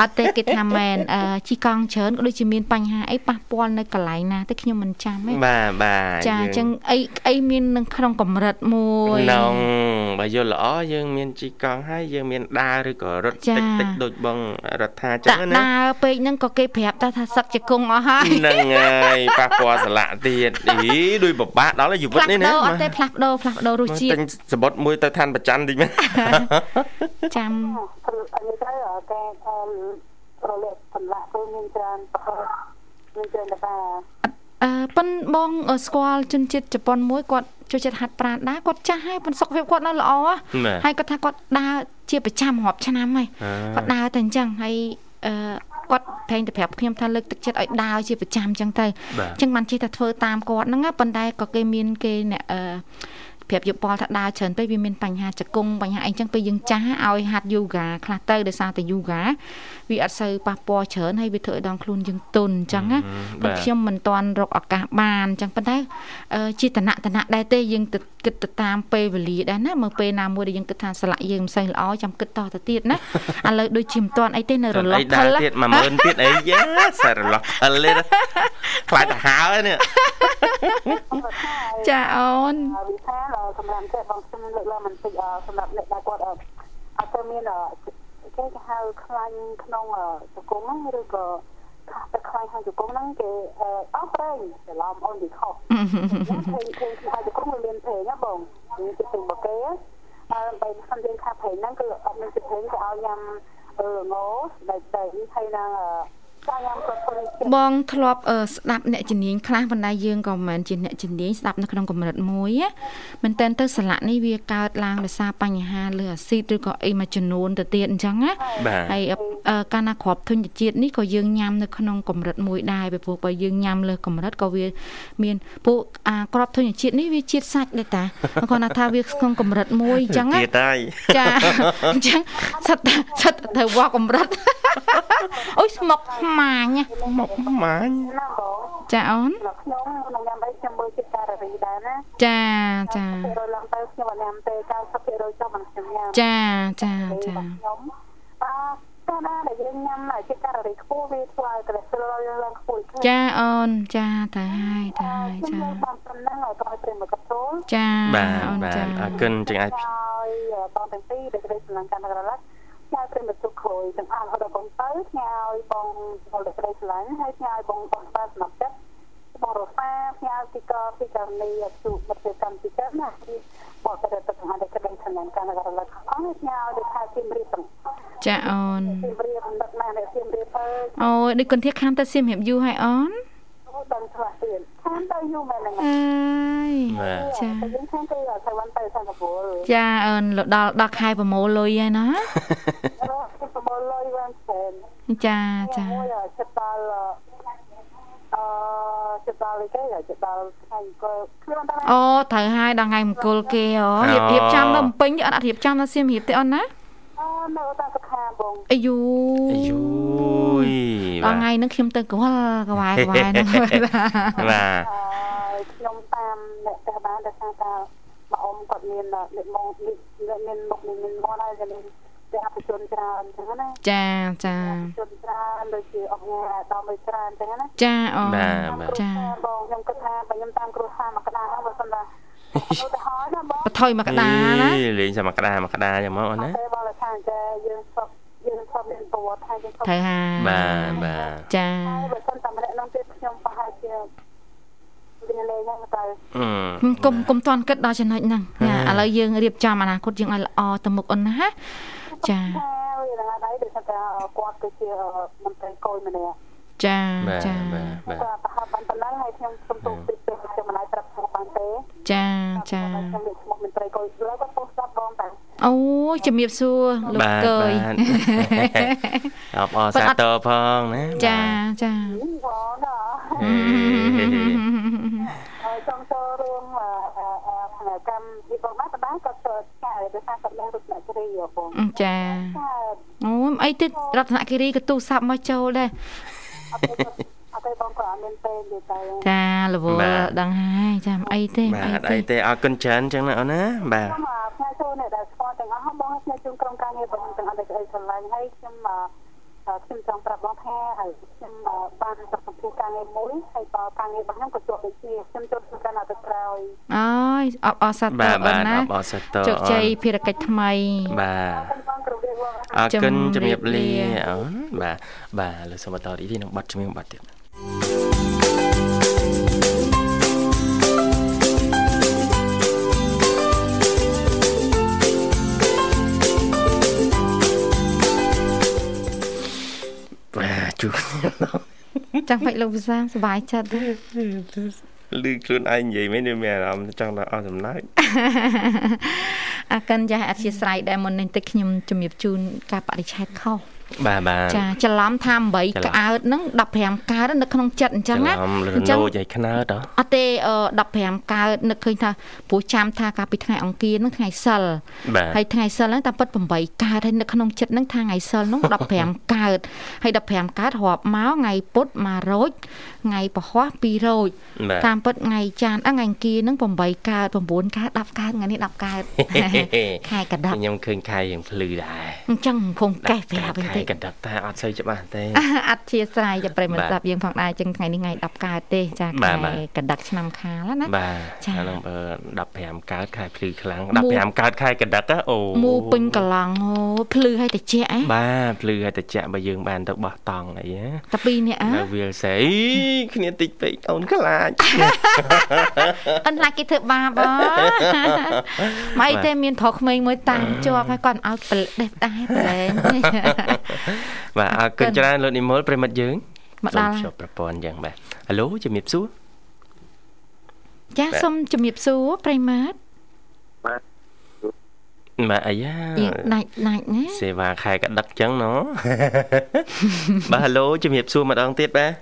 អត់ទេគេថាមែនអឺជីកង់ច្រើនក៏ដូចជាមានបញ្ហាអីប៉ះពាល់នៅកន្លែងណាតែខ្ញុំមិនចាំទេបាទបាទចាអញ្ចឹងអីអីមាននៅក្នុងកម្រិតមួយក្នុង បើយល់ល្អយើងមានជីកង់ហើយយើងមានដើរឬក៏រត់តិចតិចដូចបងរដ្ឋាចឹងណាដើរពេកហ្នឹងក៏គេប្រាប់តែថាសឹកជាគង់អស់ហើយហ្នឹងហើយប៉ះពាល់ស្លាក់ទៀតអីដូចពិបាកដល់ជីវិតនេះណាអត់ទេផ្លាស់ប្ដូរផ្លាស់ប្ដូររសជាតិទិញសបុតមួយទៅឋានប្រច័នតិចមែនចាំអញ្ចឹងគេរលាកសន្លាក់គឺមានច្រើនមានច្រើនតា អឺប៉ិនបងស្គាល់ជនជាតិជប៉ុនមួយគាត់ចូលចិត្តហាត់ប្រាណដែរគាត់ចាស់ហើយប៉ុន្តែសុខភាពគាត់នៅល្អហើយគាត់ថាគាត់ដើរជាប្រចាំរាប់ឆ្នាំហើយគាត់ដើរតែអញ្ចឹងហើយអឺគាត់តែងតែប្រាប់ខ្ញុំថាលើកទឹកចិត្តឲ្យដើរជាប្រចាំអញ្ចឹងទៅអញ្ចឹងបានជិះតែធ្វើតាមគាត់ហ្នឹងប៉ុន្តែក៏គេមានគេអ្នកអឺ ប្រាប់យោបល់ថាដើរច្រើនពេកវាមានបញ្ហាចង្គង់បញ្ហាអីចឹងពេលយើងចាស់ឲ្យហាត់យូហ្គាខ្លះទៅដោយសារតែយូហ្គាវាអត់សូវប៉ះពាល់ច្រើនហើយវាធ្វើឲ្យដងខ្លួនយើងទុនអញ្ចឹងណាប៉ុន្តែខ្ញុំមិនទាន់រកឱកាសបានអញ្ចឹងប៉ុន្តែជាតណៈតណៈដែរទេយើងទៅគិតទៅតាមពេលវេលាដែរណាមើលពេលណាមួយដែលយើងគិតថាស្លាកយើងមិនសូវល្អចាំគិតតទៅទៀតណាឥឡូវដូចជាមិនទាន់អីទេនៅរលាស់ខលទៀត10000ទៀតអីយ៉ាសរលាស់ខលទេខ្លាចទៅហើនេះ ចាអូនវិសាលសម្រាប់តែបងខ្ញុំលើកឡើងមិនតិចសម្រាប់អ្នកដែលគាត់អត់ទៅមានគេគេហៅខ្លាញ់ក្នុងសង្គមហ្នឹងឬក៏តែខ្លាញ់ក្នុងសង្គមហ្នឹងគេអស់ប្រេងច្រឡំអូនទីខុសភេងភេងក្នុងសង្គមមានភេងណាបងមានចិត្តបកេអើបើខាងយើងខាភេងហ្នឹងគឺអត់មានចិត្តភេងគេឲ្យញ៉ាំអឺងោដែលតែហើយនឹង បងធ្លាប់ស្ដាប់អ្នកជំនាញខ្លះប៉ុន្តែយើងក៏មិនមែនជាអ្នកជំនាញស្ដាប់នៅក្នុងកម្រិតមួយមែនតើទៅស្លាក់នេះវាកើតឡើងដោយសារបញ្ហាលើអាស៊ីតឬក៏អីមួយចំនួនទៅទៀតអញ្ចឹងណាហើយកាលណាគ្រាប់ធញ្ញជាតិនេះក៏យើងញ៉ាំនៅក្នុងកម្រិតមួយដែរពីព្រោះបើយើងញ៉ាំលើកម្រិតក៏វាមានពួកអាគ្រាប់ធញ្ញជាតិនេះវាជាតិសាច់ដែរតាគាត់ថាវាក្នុងកម្រិតមួយអញ្ចឹងណាចាអញ្ចឹងសិតសិតទៅវោះកម្រិតអូយស្មុកស្មាម៉ាញមកម៉ាញចាអូនខ្ញុំខ្ញុំញ៉ាំអីខ្ញុំមើលចិត្តការរីដែរណាចាចាទៅឡើងទៅខ្ញុំញ៉ាំទៅ90%ចុះមិនខ្ញុំញ៉ាំចាចាចាខ្ញុំបាទតែណាដែលយើងញ៉ាំចិត្តការរីខ្ពស់វាធ្វើឲ្យ cholesterol យើងឡើងខ្ពស់ចាអូនចាតាហើយតាហើយចាបាទប៉ុណ្ណឹងឲ្យក្រោយព្រមកតូលចាបាទអូនចាអរគុណចឹងអាចហើយបងទាំងពីរដែលស្រីសំឡងកាន់រឡាក់ ព្រមទុកក្រួយទាំងអស់ដល់បងទៅផ្ញើឲ្យបងពលក្តីស្រឡាញ់ហើយផ្ញើឲ្យបងបងស្បាស្នាប់ចិត្តបងរសាផ្ញើពីកពីករណីជួបមិត្តកម្មពីកើតណាពីបកទៅទៅខាងដែលក្តីស្រឡាញ់កាន់រលឹកអស់ផ្ញើឲ្យទៅខែពីរៀបទាំងចាអូនពីរៀបដឹកណាស់ដែលពីរៀបទៅអូយដូចគុនធាខានទៅសៀមរៀបយូរហើយអូន ដល់ខ្លះទៀតខានទៅយូរមែនហ្នឹងអើយចាយើងខានទៅទៅវ៉ាន់ទៅសិង្ហបុរីចាអូនដល់ដល់ខែប្រមូលលុយហើយណាប្រមូលលុយវ៉ាន់ផ្សេងចាចាចិត្តដល់អឺចិត្តដល់គេចិត្តដល់ថ្ងៃអង្គលខ្លួនដល់អូត្រូវហើយដល់ថ្ងៃមង្គលគេអូរៀបរៀបចំនៅភ្នំពេញអត់អត់រៀបចំនៅសៀមរាបទេអូនណា នៅតាមសុខាបងអាយូអាយូយដល់ថ្ងៃហ្នឹងខ្ញុំទៅកវល់កវ៉ែកវ៉ែហ្នឹងបាទខ្ញុំតាមអ្នកផ្ទះបានដោយសារតាមកអ៊ំគាត់មានអ្នកមកមានមុខមានមកហើយតែមានតែអភិជនច្រើនអញ្ចឹងណាចាចាជនច្រើនដូចជាអង្គការដល់មួយច្រើនអញ្ចឹងណាចាអូចាបងខ្ញុំគិតថាបើខ្ញុំតាមគ្រួសារមកក្តារហ្នឹងបើសិនថាឧទាហរណ៍ណា បងបថុយមកក្តារណាលេងចាំមកក្តារមកក្តារយ៉ាងមកអូនណាទេបងថាតែយើងសពយើងសពមានប្រវត្តិថាយើងសពត្រូវហាបាទបាទចាបើសិនតែម្នាក់នោះទៀតខ្ញុំប្រហែលជាវាលេងហ្នឹងទៅគុំគុំតន់គិតដល់ចំណុចហ្នឹងចាឥឡូវយើងរៀបចំអនាគតយើងឲ្យល្អទៅមុខអូនណាចាវាដល់ហើយដូចថាគាត់គឺជាមន្ត្រីកូនម្នាក់ចាចាបាទបាទប្រហែលបានប៉ុណ្ណឹងហើយខ្ញុំសុំទូពីពេលខ្ញុំមិនអាចប្រាប់ឈ្មោះបាន ទេចាចាខ្ញុំនិយាយឈ្មោះមន្ត្រីកុយលើក៏ពោះស្ដាប់បងតាអូជំរាបសួរលោកកយអបអរសាទរផងណាចាចាបងណាហើយចង់ចូលរួមកម្មវិធីបងបានបានក៏ចូលឆ្ងាយដោយសារគាត់មានរតនគិរីបងចាអូអីទៀតរតនគិរីក៏ទូរស័ព្ទមកចូលដែរអត់ទេ អត់ទេបងក៏អត់មានពេលនិយាយទៅចាលវដឹងហើយចាំអីទេអីទេអីទេអរគុណច្រើនចឹងណាអូនណាបាទខ្ញុំផ្នែកចូលនេះដែលស្គាល់ទាំងអស់បងផ្នែកជូនក្រុមការងារបងទាំងអស់ដែលក្តីស្រឡាញ់ហើយខ្ញុំខ្ញុំចង់ប្រាប់បងថាហើយខ្ញុំបានប្រកបការងារមួយហើយបើការងាររបស់ខ្ញុំក៏ជាប់ដូចគ្នាខ្ញុំចូលធ្វើការនៅទៅក្រោយអើយអបអរសាទរអូនណាអបអរសាទរជោគជ័យភារកិច្ចថ្មីបាទអរគុណជំរាបលាអូនបាទបាទលើសូមបន្តរីទីនឹងបាត់ជំនាញបាត់ទៀត ជួបចាំបាច់លោកវិសាសុបាយចិត្តទេឮខ្លួនឯងនិយាយមិនមានអារម្មណ៍ចង់ដល់អស់សំណើចអាកិនចាស់អធិស្ឋានដែលមុននេះតិចខ្ញុំជំរាបជូនការបរិច្ឆេទខុស បាទបាទចាច្រឡំថា8ក្អើតហ្នឹង15កើតនៅក្នុងចិត្តអញ្ចឹងណាអញ្ចឹងលោចឲ្យខ្នើតអត់ទេ15កើតនឹកឃើញថាព្រោះចាំថាកាលពីថ្ងៃអង្គារហ្នឹងថ្ងៃសិលហើយថ្ងៃសិលហ្នឹងតាមពិត8កើតហើយនៅក្នុងចិត្តហ្នឹងថាថ្ងៃសិលហ្នឹង15កើតហើយ15កើតរាប់មកថ្ងៃពុធ1រោចថ្ងៃពហុ2រោចតាមពិតថ្ងៃច័ន្ទថ្ងៃអង្គារហ្នឹង8កើត9កើត10កើតថ្ងៃនេះ10កើតខែកដាប់ខ្ញុំឃើញខែយ៉ាងភ្លឺដែរអញ្ចឹងគង់កេះប្រាប់វិញតិចកណ្ដឹកតែអត់សូវច្បាស់ទេអត់ជាស្រ័យចាំប្រិមត្តស្ដាប់យើងផងដែរចឹងថ្ងៃនេះថ្ងៃ10កើតទេចាខែកណ្ដឹកឆ្នាំខាលណាបាទចាហ្នឹងបើ15កើតខែភ្លឺខ្លាំង15កើតខែកណ្ដឹកអូមូពេញកឡង់អូភ្លឺឲ្យតិចអីបាទភ្លឺឲ្យតិចបើយើងបានទៅបោះតង់អីណាតែពីរនាក់អើនៅវាលស្រីគ្នាតិចពេកអូនខ្លាចអនឡាគេធ្វើបាបអមកអីទេមានប្រុសក្មេងមួយតាមជាប់ហើយគាត់ឲ្យប្រដេះដែរប្រឡែងបាទអរគុណច្រើនលោកនិមលប្រិមិត្តយើងមកដល់ជួបប្រព័ន្ធយ៉ាងបាទហៅជំរាបសួរចាសូមជំរាបសួរប្រិមិត្តបាទបាទអាយ៉ាដាច់ដាច់ណាសេវាខែកដឹកចឹងណបាទហៅជំរាបសួរម្ដងទៀតបាទ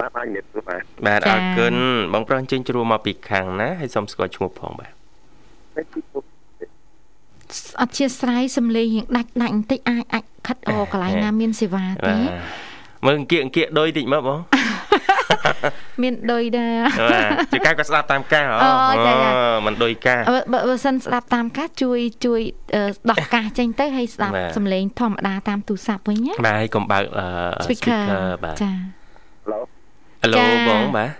បាទបាទជំរាបសួរបាទបាទអរគុណបងប្រុសជិញជ្រួមកពីខាងណាហើយសូមស្គាល់ឈ្មោះផងបាទ អត់ជាស្រ័យសំលេងរៀងដាច់ដាច់បន្តិចអាចអាចខិតអូកន្លែងណាមានសេវាទេមើលអង្គៀកអង្គៀកដុយតិចមើលបងមានដុយដែរជាការក៏ស្ដាប់តាមការអូចាចាមិនដុយការបើសិនស្ដាប់តាមការជួយជួយដោះកាសចេញទៅហើយស្ដាប់សំឡេងធម្មតាតាមទូរស័ព្ទវិញណាបាទហើយកុំបើក speaker បាទចាឡូឡូបងបាទ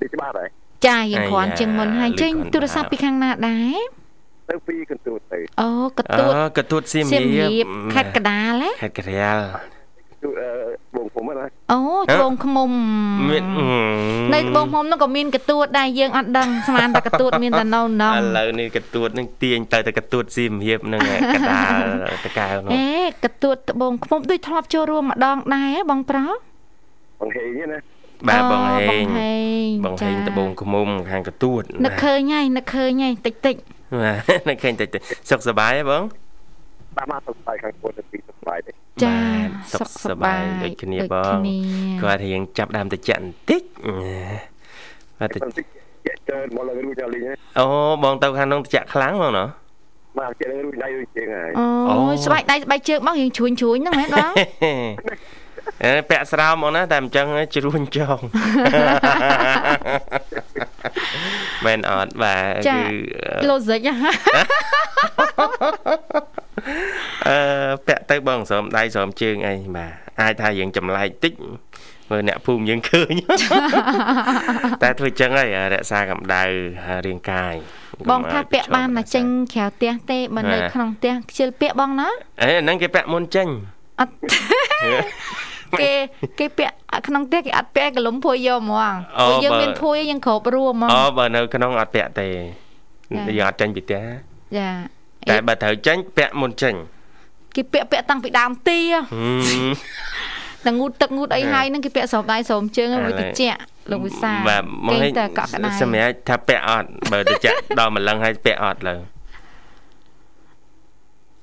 ទីច្បាស់ហើយចាយើងគ្រាន់ជាងមុនហើយចេញទូរស័ព្ទពីខាងណាដែរ ទៅពីកន្ទួតទៅអូកន្ទួតកន្ទួតសៀមរាបខេត្តកដាលហ៎ខេត្តករាលបងខ្ញុំណាអូត្បូងឃ្មុំមាននៅត្បូងឃ្មុំនោះក៏មានកទួតដែរយើងអត់ដឹងស្មានតែកទួតមានតែនៅណងឥឡូវនេះកទួតនឹងទាញទៅតែកទួតសៀមរាបនឹងកដាលតកៅនោះអេកទួតត្បូងឃ្មុំដូចធ្លាប់ចូលរួមម្ដងដែរបងប្រុសបងហេងណាបាទបងហេងបងហេងត្បូងឃ្មុំខាងកទួតនឹកឃើញហើយនឹកឃើញហើយតិចតិច បាទនឹកឃើញតិចតិចសុខសប្បាយហ៎បងបាទមកសុខសប្បាយខាងខ្លួនទៅពីសុខសប្បាយទេចាសុខសប្បាយដូចគ្នាបងគាត់រៀងចាប់ដើមតិចបន្តិចបាទតិចច្រើនមកឡើងរួចដល់លីងអូបងទៅខាងនោះតិចខ្លាំងបងណោះបាទជិះរួចដៃរួចជាងហើយអូស្បែកដៃស្បែកជើងមករៀងជ្រួញជ្រួញហ្នឹងមែនបង ពាក់ស្រោមមកណាតែអញ្ចឹងជ្រួញចងមែនអត់បាទគឺឡូសិកអឺពាក់ទៅបងស្រោមដៃស្រោមជើងអីបាទអាចថាយើងចម្លែកតិចមើលអ្នកភូមិយើងឃើញតែធ្វើចឹងហើយរក្សាកម្ដៅរាងកាយបងថាពាក់បានតែចេញក្រៅផ្ទះទេបើនៅក្នុងផ្ទះខ្ជិលពាក់បងណាអេហ្នឹងគេពាក់មុនចេញអត់ គេគេពាក់ក្នុងផ្ទះគេអត់ពាក់កលុំភួយយកហ្មងព្រោះយើងមានភួយយើងគ្របរួមហ្មងអូបើនៅក្នុងអត់ពាក់ទេយើងអត់ចេញពីផ្ទះចាតែបើត្រូវចេញពាក់មុនចេញគេពាក់ពាក់តាំងពីដើមទីតែងូតទឹកងូតអីហើយហ្នឹងគេពាក់ស្រោមដៃស្រោមជើងវាតិចលោកវិសាបាទមកឲ្យតែកក់ក្ដៅសម្រាប់ថាពាក់អត់បើតិចដល់ម្លឹងហើយពាក់អត់លើ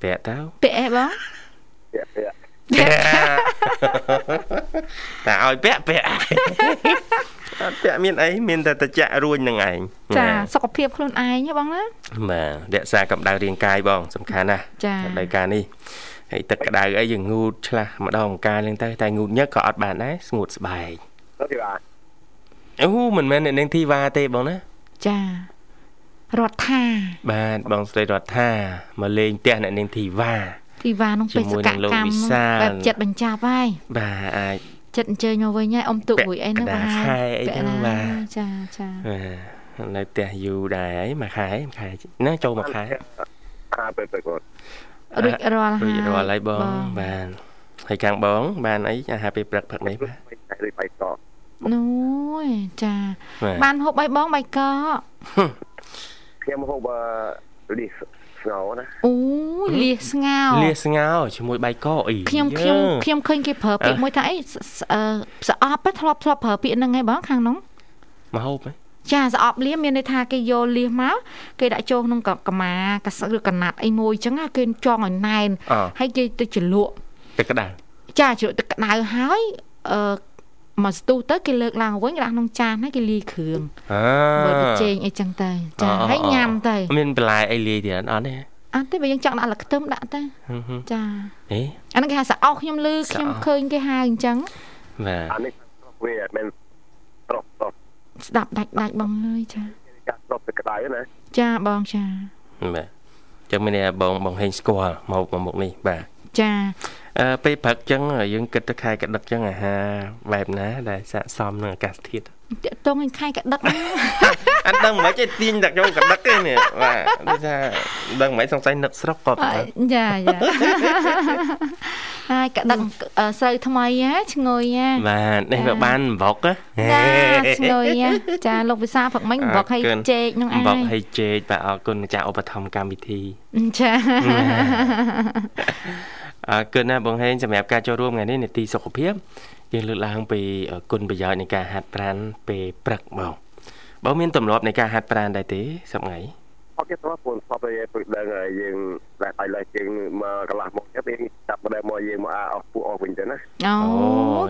ពាក់ទៅពាក់អីបងពាក់ពាក់ តែឲ្យពាក់ពាក់អត់ពាក់មានអីមានតែតចាក់រួញនឹងឯងចាសុខភាពខ្លួនឯងបងណាបាទរក្សាកម្ដៅរាងកាយបង សំខាន់ណាស់ដោយការនេះហើយទឹកក្ដៅអីយើងងូតឆ្លាស់ម្ដងកាលហ្នឹងទៅតែងូតញឹកក៏អត់បានដែរស្ងួតស្បែកបធីវ៉ាអូមិនមែនអ្នកនាងធីវ៉ាទេបងណាចារដ្ឋាបាទបងស្រីរដ្ឋាមកលេងផ្ទះអ្នកនាងធីវ៉ា ធីវ៉ានោះបេសកកម្មបែបចិត្តបញ្ចប់ហើយបាទអាចចិត្តអញ្ជើញមកវិញហើយអ៊ំទុកមួយអីហ្នឹងបាទខែអីហ្នឹងបាទចាចាបាទនៅផ្ទះយូរដែរហើយមួយខែមួយខែណាចូលមួយខែអាពេលទៅគាត់រួចរាល់ហើយរួចរាល់ហើយបងបាទហើយខាងបង បានអីអាហារពេលព្រឹកព្រឹកនេះបាទរួចបាយកកនូយចាបានហូបអីបងបាយកកខ្ញុំហូបលីស ស្ងោណាអូលៀសស្ងោលៀសស្ងោជាមួយបាយកអីខ្ញុំខ្ញុំខ្ញុំឃើញគេប្រើពាក្យមួយថាអីស្អប់ធ្លាប់ធ្លាប់ប្រើពាក្យហ្នឹងឯងបងខាងនោះមកហូបហ៎ចាស្អប់លៀសមានន័យថាគេយកលៀសមកគេដាក់ចូលក្នុងកម៉ាកសឬកណាត់អីមួយអញ្ចឹងគេចង់ឲ្យណែនហើយគេទៅជ្រលក់ទឹកក្តៅចាជ្រលក់ទឹកក្តៅហើយអឺ មកស្ទុះទៅគេលើកឡើងវិញដាក់ក្នុងចានហើយគេលាយគ្រឿងអឺបើទៅចេងអីចឹងទៅចាហើយញ៉ាំទៅមានបន្លែអីលាយទៀតអត់ទេអត់ទេបើយើងចង់ដាក់លខ្ទឹមដាក់ទៅចាអេអានេះគេហៅស្អោខ្ញុំលឺខ្ញុំឃើញគេហៅអញ្ចឹងបាទអានេះវាមិនត្រប់ត្រប់ស្ដាប់ដាច់ដាច់បងលឺចាចាត្រប់ទៅក្តៅណាចាបងចាបាទចឹងមានបងបងហេងស្គាល់មកមកមុខនេះបាទចាអឺ ពេលព្រឹកចឹងយើងគិតទៅខែកដឹកចឹងអាហារបែបណា ដែលស័កសមនឹងអាកាសធាតុតងខែកដឹកអត់ដឹងមិនទេទាញដាក់ចូលកដឹកទេនេះបាទដូចថាដឹងមិនសង្ស័យនឹកស្រុកក៏ចាចាហើយកដឹកស្រូវថ្មីហ៎ឈ្ងុយហ៎បាទនេះវាបានវុកចាឈ្ងុយចាលោកវិសាផឹកមិញវុកឲ្យចេកនឹងឯងវុកឲ្យចេកបាទអរគុណម្ចាស់ឧបត្ថម្ភកម្មវិធីចាអរ គុណណាបងហេងសម្រាប់ការចូលរួមថ្ងៃនេះនីតិសុខភាពយើងលើកឡើងពីគុណប្រយោជន៍នៃការហាត់ប្រាណពេលព្រឹកបងបងមានទម្លាប់នៃការហាត់ប្រាណដែរទេសប្ងៃអត់ទេព្រោះពលស្បទៅព្រឹកដឹងយើងតែតែលេខជាងមកកន្លះម៉ោងទៀតយើងចាប់ដើមមកយើងមកអស់ពួកអស់វិញទៅណាអូ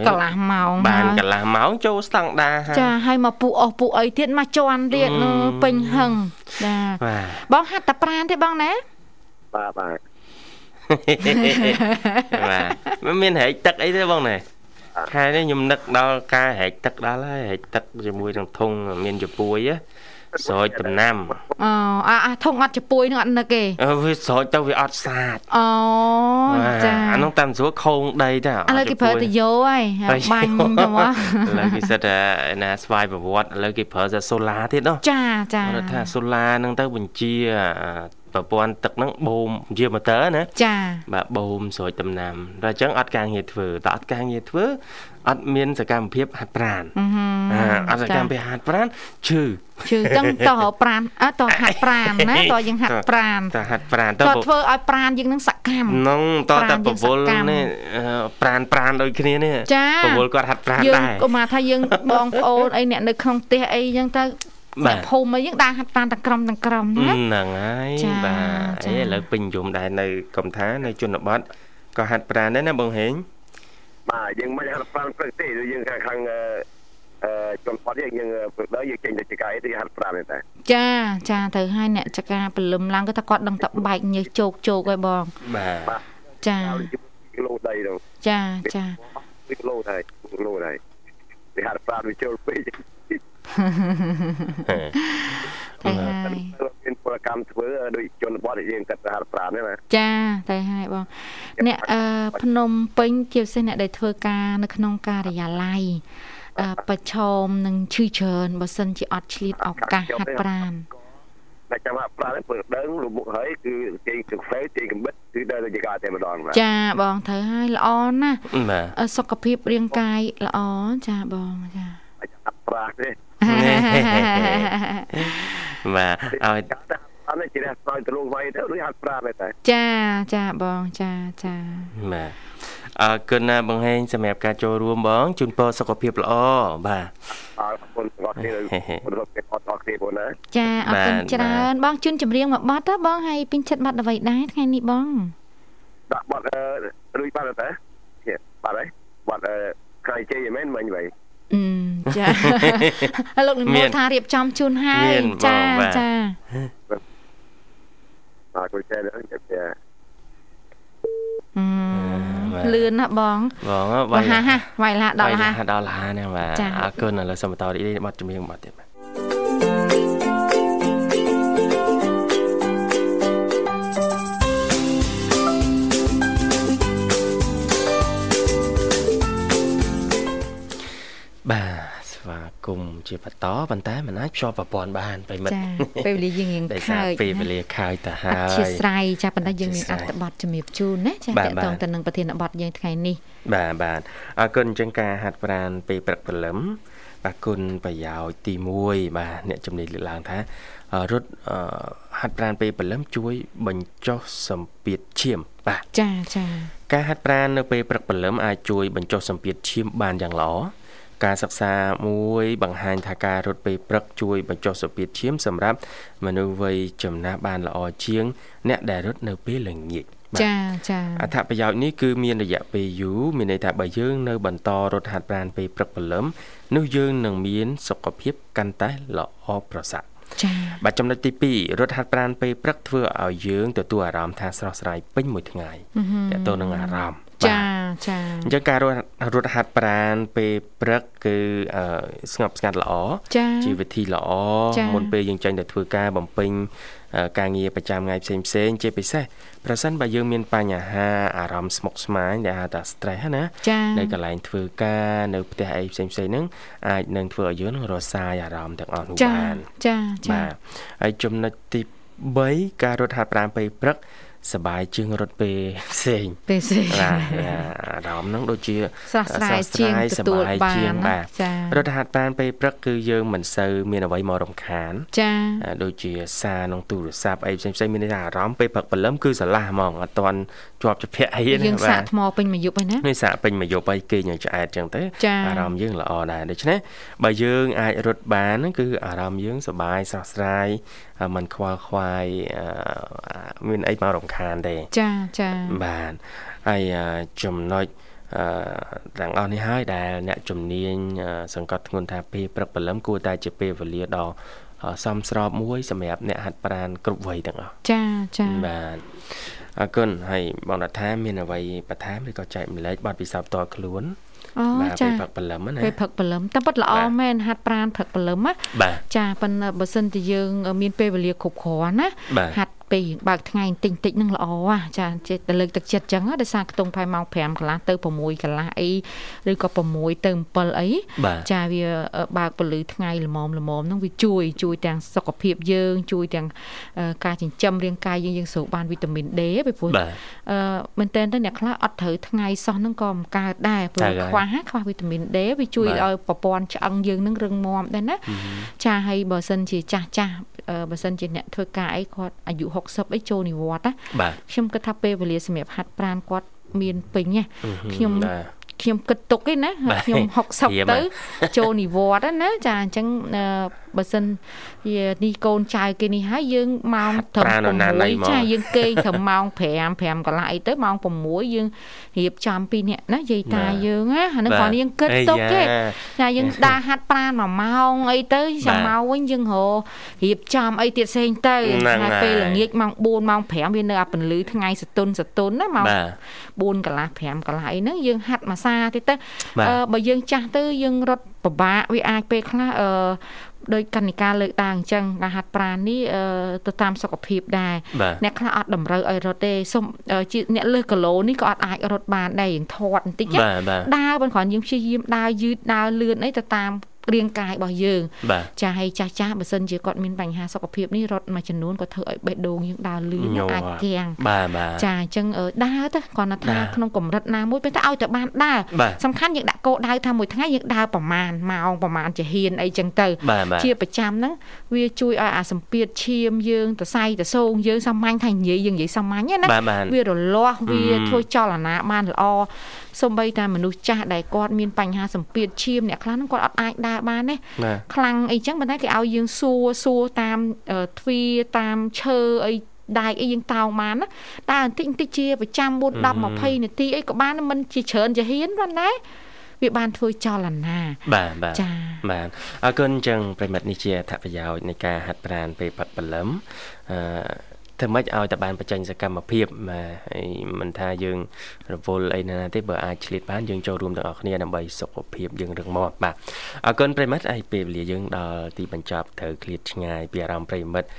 កន្លះម៉ោងបានកន្លះម៉ោងចូលស្តង់ដាចាហើយមកពួកអស់ពួកអីទៀតមកជន់ទៀតពេញហឹងចាបងហាត់តែប្រាណទេបងណាបាទបាទ បាទមានហែកទឹកអីទេបងណែខែនេះខ្ញុំនឹកដល់ការហែកទឹកដល់ហើយហែកទឹកជាមួយនឹងធុងមានជពួយស្រោចដំណាំអូអាធុងអត់ជពួយនឹងអត់នឹកទេអឺវាស្រោចទៅវាអត់សាតអូចាអានោះតាមស្រួលខោងដីតាឥឡូវគេប្រើទៅយោហើយបាញ់ទៅមកឥឡូវគេសិតតែណាស្វ័យប្រវត្តិឥឡូវគេប្រើតែសូឡាទៀតនោះចាចាគាត់ថាសូឡានឹងទៅបញ្ជា ប្រព័ន្ធទឹកហ្នឹងបូមជាម៉ូទ័រណាចាបាទបូមស្រួយដំណាំដល់អញ្ចឹងអត់ការងារធ្វើតើអត់ការងារធ្វើអត់មានសកម្មភាពហាត់ប្រាណអត់សកម្មភាពហាត់ប្រាណឈឺឈឺចឹងតោះប្រាណអត់តោះហាត់ប្រាណណាតោះយើងហាត់ប្រាណតោះហាត់ប្រាណតោះធ្វើឲ្យប្រាណយើងនឹងសកម្មនឹងតោះតែបវលនេះប្រាណប្រាណដូចគ្នានេះបវលគាត់ហាត់ប្រាណដែរយើងក៏មកថាយើងបងប្អូនអីអ្នកនៅក្នុងផ្ទះអីចឹងទៅ បាទភូមិអីយើងដើរហាត់ប្រាណទាំងក្រុមទាំងក្រុមណាហ្នឹងហើយបាទអីឥឡូវពេញនិយមដែរនៅកំថានៅជនបទក៏ហាត់ប្រាណដែរណាបងហេងបាទយើងមិនហាត់ប្រាណព្រឹកទេយើងខាងខាងអឺជនបទយើងយើងព្រឹកដល់យើងចេញទៅចកាយទៅហាត់ប្រាណទេចាចាទៅឲ្យអ្នកចកាពលឹមឡើងក៏ថាគាត់ដឹងតែបែកញើសជោកជោកហើយបងបាទចាគីឡូដីទៅចាចាគីឡូដែរគីឡូដែរវាហាត់ប្រាណវាចូលពេក តែហើយមានពលកម្មធ្វើដូចជនបទយើងកាត់ហាត់ប្រាណទេណាចាតែហើយបងអ្នកអឺភ្នំពេញជាពិសេសអ្នកដែលធ្វើការនៅក្នុងការិយាល័យប្រឈមនឹងឈឺច្រើនបើសិនជាអត់ឆ្លៀតឱកាសហាត់ប្រាណតែចាំហាត់ប្រាណព្រឹកដឹងលុបមុខហើយគឺចេញទឹកហ្វេចេញកំបិតគឺដើរទៅចកាតែម្ដងចាបងត្រូវហើយល្អណាស់សុខភាពរាងកាយល្អចាបងចាហាត់ប្រាណទេ បាទឲ្យអត់ជារះស្អយទៅលោកវាយទៅដូចហាត់ប្រាណតែចាចាបងចាចាបាទអរគុណណាបងហេងសម្រាប់ការចូលរួមបងជូនពរសុខភាពល្អបាទអរគុណបងគ្នារត់គេអត់អរគ្នាបងណាចាអរគុណច្រើនបងជូនចម្រៀងមួយបទទៅបងហើយពេញចិត្តបាត់អ្វីដែរថ្ងៃនេះបងដាក់បាត់រួចបាត់តែបាត់ហើយបាត់ក្រៃជ័យមែនមិញវិញ អឺចាលោកនិមលថារៀបចំជូនហើយចាចាអរគុណច្រើនចាអឺលឿនណាបងបងវាយហាហាវាយឡាដល់ហាដល់ហាហ្នឹងបាទអរគុណឥឡូវសូមបន្តរីករាយបទចម្រៀងបទទៀត បាទបាទស្វាគមន៍ជាបន្តប៉ុន្តែមិនអាចភ្ជាប់ប្រព័ន្ធបានប្រិមិត្តចាពេលវេលាយើងរៀងខើចពេលវេលាខើចទៅហើយអធិស្ឋានចាប៉ុន្តែយើងមានអត្ថបទជំរាបជូនណាចាតកតងទៅនឹងប្រធានបទយើងថ្ងៃនេះបាទបាទអរគុណអញ្ចឹងការហាត់ប្រាណពេលព្រឹកព្រលឹមបាទគុណប្រយោជន៍ទី1បាទអ្នកជំនាញលើកឡើងថារត់ហាត់ប្រាណពេលព្រលឹមជួយបញ្ចុះសម្ពាធឈាមបាទចាចាការហាត់ប្រាណនៅពេលព្រឹកព្រលឹមអាចជួយបញ្ចុះសម្ពាធឈាមបានយ៉ាងល្អ ការសិក្សាមួយបង្ហាញថាការរត់ពេលព្រឹកជួយបញ្ចុះសម្ពាធឈាមសម្រាប់មនុស្សវ័យចំណាស់បានល្អជាង អ្នកដែលរត់នៅពេលល្ងាចចាចាអត្ថប្រយោជន៍នេះគឺមានរយៈពេលយូរមានន័យថាបើយើងនៅបន្តរត់ហាត់ប្រាណពេលព្រឹកព្រលឹមនោះយើងនឹងមានសុខភាពកាន់តែល្អប្រសើរចា៎បាទចំណុចទី2រត់ហាត់ប្រាណពេលព្រឹកធ្វើឲ្យយើងទទួលអារម្មណ៍ថាស្រស់ស្រាយពេញមួយថ្ងៃតើតើនឹងអារម្មណ៍ ចាចាអញ្ចឹងការរត់រត់ហាត់ប្រាណពេលព្រឹកគឺស្ងប់ស្ងាត់ល្អជីវិធីល្អមុនពេលយើងចេញទៅធ្វើការបំពេញការងារប្រចាំថ្ងៃផ្សេងផ្សេងជាពិសេសប្រសិនបើយើងមានបញ្ហាអារម្មណ៍ស្មុគស្មាញដែលហៅថា stress ណានៅកន្លែងធ្វើការនៅផ្ទះអីផ្សេងផ្សេងហ្នឹងអាចនឹងធ្វើឲ្យយើងរសាយអារម្មណ៍ទាំងអស់នោះបានចាចាបាទហើយចំណុចទី3ការរត់ហាត់ប្រាណពេលព្រឹក សបាយជាងរត់ពេលផ្សេងពេលផ្សេងបាទអារម្មណ៍ហ្នឹងដូចជាស្រស់ស្រាយជាងទទួលបានបាទរត់ហាត់ប្រាណពេលព្រឹកគឺយើងមិនសូវមានអ្វីមករំខាន ចាដូចជាសារក្នុងទូរស័ព្ទអីផ្សេងផ្សេងមានអារម្មណ៍ពេលព្រឹកព្រលឹមគឺស្រឡះហ្មងអត់ទាន់ជាប់ជាភាក់អីណាយើងសាកថ្មពេញមួយយប់ហើយណានេះសាកពេញមួយយប់ហើយគេញឆ្អែតចឹងទៅអារម្មណ៍យើងល្អដែរដូច្នេះបើយើងអាចរត់បានគឺអារម្មណ៍យើងសប្បាយស្រស់ស្រាយมันខ្វល់ខ្វាយមានអីមករំខានទេចាចាបាទហើយចំណុចអឺទាំងអស់នេះហើយដែលអ្នកជំនាញសង្កត់ធ្ងន់ថាពេលព្រឹកព្រលឹមគួរតែជាពេលវេលាដ៏សមស្របមួយសម្រាប់អ្នកហាត់ប្រាណគ្រប់វ័យទាំងអស់ចាចាបាទអរគុណហើយបងរដ្ឋាមានអ្វីបន្ថែមឬក៏ចែកម្លែកបទពិសោធន៍ផ្ទាល់ខ្លួនអូចាពេលព្រឹកព្រលឹមណាពេលព្រឹកព្រលឹមតែពិតល្អមែនហាត់ប្រាណព្រឹកព្រលឹមណាចាប៉ុន្តែបើសិនជាយើង មានពេលវេលាគ្រប់គ្រាន់ណាហាត់ ពេលបើកថ្ងៃបន្តិចបន្តិចនឹងល្អចាចេះតែលើកទឹកចិត្តចឹងដោយសារខ្ទង់ផែម៉ោង5កន្លះទៅ6កន្លះអីឬក៏6ទៅ7អីចាវាបើកពលឺថ្ងៃល្មមល្មមហ្នឹងវាជួយជួយទាំងសុខភាពយើង ជួយទាំងការចិញ្ចឹមរាងកាយយើងយើងស្រូបបានវីតាមីន D ពីព្រោះអឺមែនតើអ្នកខ្លះអត់ត្រូវថ្ងៃសោះហ្នឹងក៏មិនកើតដែរព្រោះខ្វះខ្វះវីតាមីន D វាជួយឲ្យប្រព័ន្ធឆ្អឹងយើងហ្នឹងរឹងមាំដែរណាចាហើយបើសិនជាចាស់ចាស់បើសិនជាអ្នកធ្វើការអីគាត់អាយុ60អីចូលនិវត្តណាខ្ញុំគិតថាពេលវេលាសម្រាប់ហាត់ប្រាណគាត់មានពេញណាខ្ញុំខ្ញុំគិតទុកឯណាខ្ញុំ60ទៅចូលនិវត្តណាចាអញ្ចឹងបើសិនជានេះកូនចៅគេនេះហើយយើងម៉ោងត្រឹម6ចាយើងគេងត្រឹមម៉ោង5 5កន្លះអីទៅម៉ោង6យើងរៀបចំពីនេះណាយាយតាយើងណាអានឹងគាត់យើងគិតទុកទេចាយើងដើរហាត់ប្រាណមួយម៉ោងអីទៅចាំមកវិញយើងររៀបចំអីទៀតផ្សេងទៅហើយពេលល្ងាចម៉ោង4ម៉ោង5វានៅអាពន្លឺថ្ងៃសតុនសតុនណាម៉ោង4កន្លះ5កន្លះអីហ្នឹងយើងហាត់មួយសាទៀតទៅបើយើងចាស់ទៅយើងរត់ពិបាកវាអាចពេលខ្លះអឺ ដោយកណិការលើកឡើងអញ្ចឹងការហាត់ប្រាណនេះទៅតាមសុខភាពដែរអ្នកខ្លះអត់តម្រូវឲ្យរត់ទេសុំជាអ្នកលើសគីឡូនេះក៏អត់អាចរត់បានដែរយើងធាត់បន្តិចដើរប៉ុន្តែគ្រាន់យើងព្យាយាមដើរយឺតដើរលឿនអីទៅតាម រាងកាយរបស់យើងចាឲ្យចាស់ចាស់បើសិនជាគាត់មានបញ្ហាសុខភាពនេះរត់មួយចំនួនក៏ធ្វើឲ្យបេះដូងយើងដើរលឿនអាចគាំងបាទបាទចាអញ្ចឹងដើរទៅគាត់ថាក្នុងកម្រិតណាមួយពេលតែឲ្យតែបានដើរសំខាន់យើងដាក់គោលដៅថាមួយថ្ងៃយើងដើរប្រមាណម៉ោងប្រមាណជាហ៊ានអីចឹងទៅជាប្រចាំហ្នឹងវាជួយឲ្យអាសម្ពាធឈាមយើងតសៃតសូងយើងសាមញ្ញថានិយាយយើងនិយាយសាមញ្ញណាវារលាស់វាធ្វើចលនាបានល្អសូម្បីតែមនុស្សចាស់ដែលគាត់មានបញ្ហាសម្ពាធឈាមអ្នកខ្លះហ្នឹងគាត់អត់អាចដើរបានទេខ្លាំងអីចឹងប៉ុន្តែគេឲ្យយើងសួរសួរតាមទ្វារតាមឈើអីដែកអីយើងតោងបានណាដើរបន្តិចបន្តិចជាប្រចាំ4 10 20នាទីអីក៏បានមិនជាច្រើនជាហ៊ានបានដែរវាបានធ្វើចលនាបាទបាទចាបាទអរគុណចឹងប្រិមិត្តនេះជាអត្ថប្រយោជន៍នៃការហាត់ប្រាណពេលប៉ាត់បលឹមអឺ ធ្វើម៉េចឲ្យតែបានបញ្ចេញសកម្មភាពហើយមិនថាយើងរវល់អីណាទេបើអាចឆ្លៀតបានយើងចូលរួមទាំងអស់គ្នាដើម្បីសុខភាពយើងរឹងមាំបាទអរគុណប្រិមិត្តហើយពេលវេលាយើងដល់ទីបញ្ចប់ត្រូវឃ្លាតឆ្ងាយពីអារម្មណ៍ប្រិមិត្ត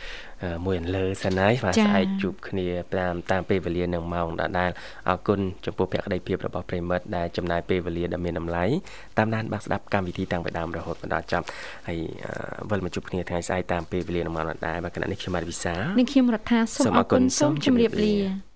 មួយអន្លើសិនហើយបាទស្អែកជួបគ្នាតាមតាមពេលវេលានឹងម៉ោងដដែលអរគុណចំពោះភក្ដីភាពរបស់ប្រិមិត្តដែលចំណាយពេលវេលាដ៏មានតម្លៃតាមដានបាទស្ដាប់កម្មវិធីតាំងពីដើមរហូតដល់ចប់ហើយវិលមកជួបគ្នាថ្ងៃស្អែកតាមពេលវេលានឹងម៉ោងដដែលបាទគណៈនេះខ្ញុំបាទវិសានិងខ្ញុំរដ្ឋាសូមអរគុណសូមជម្រាបលា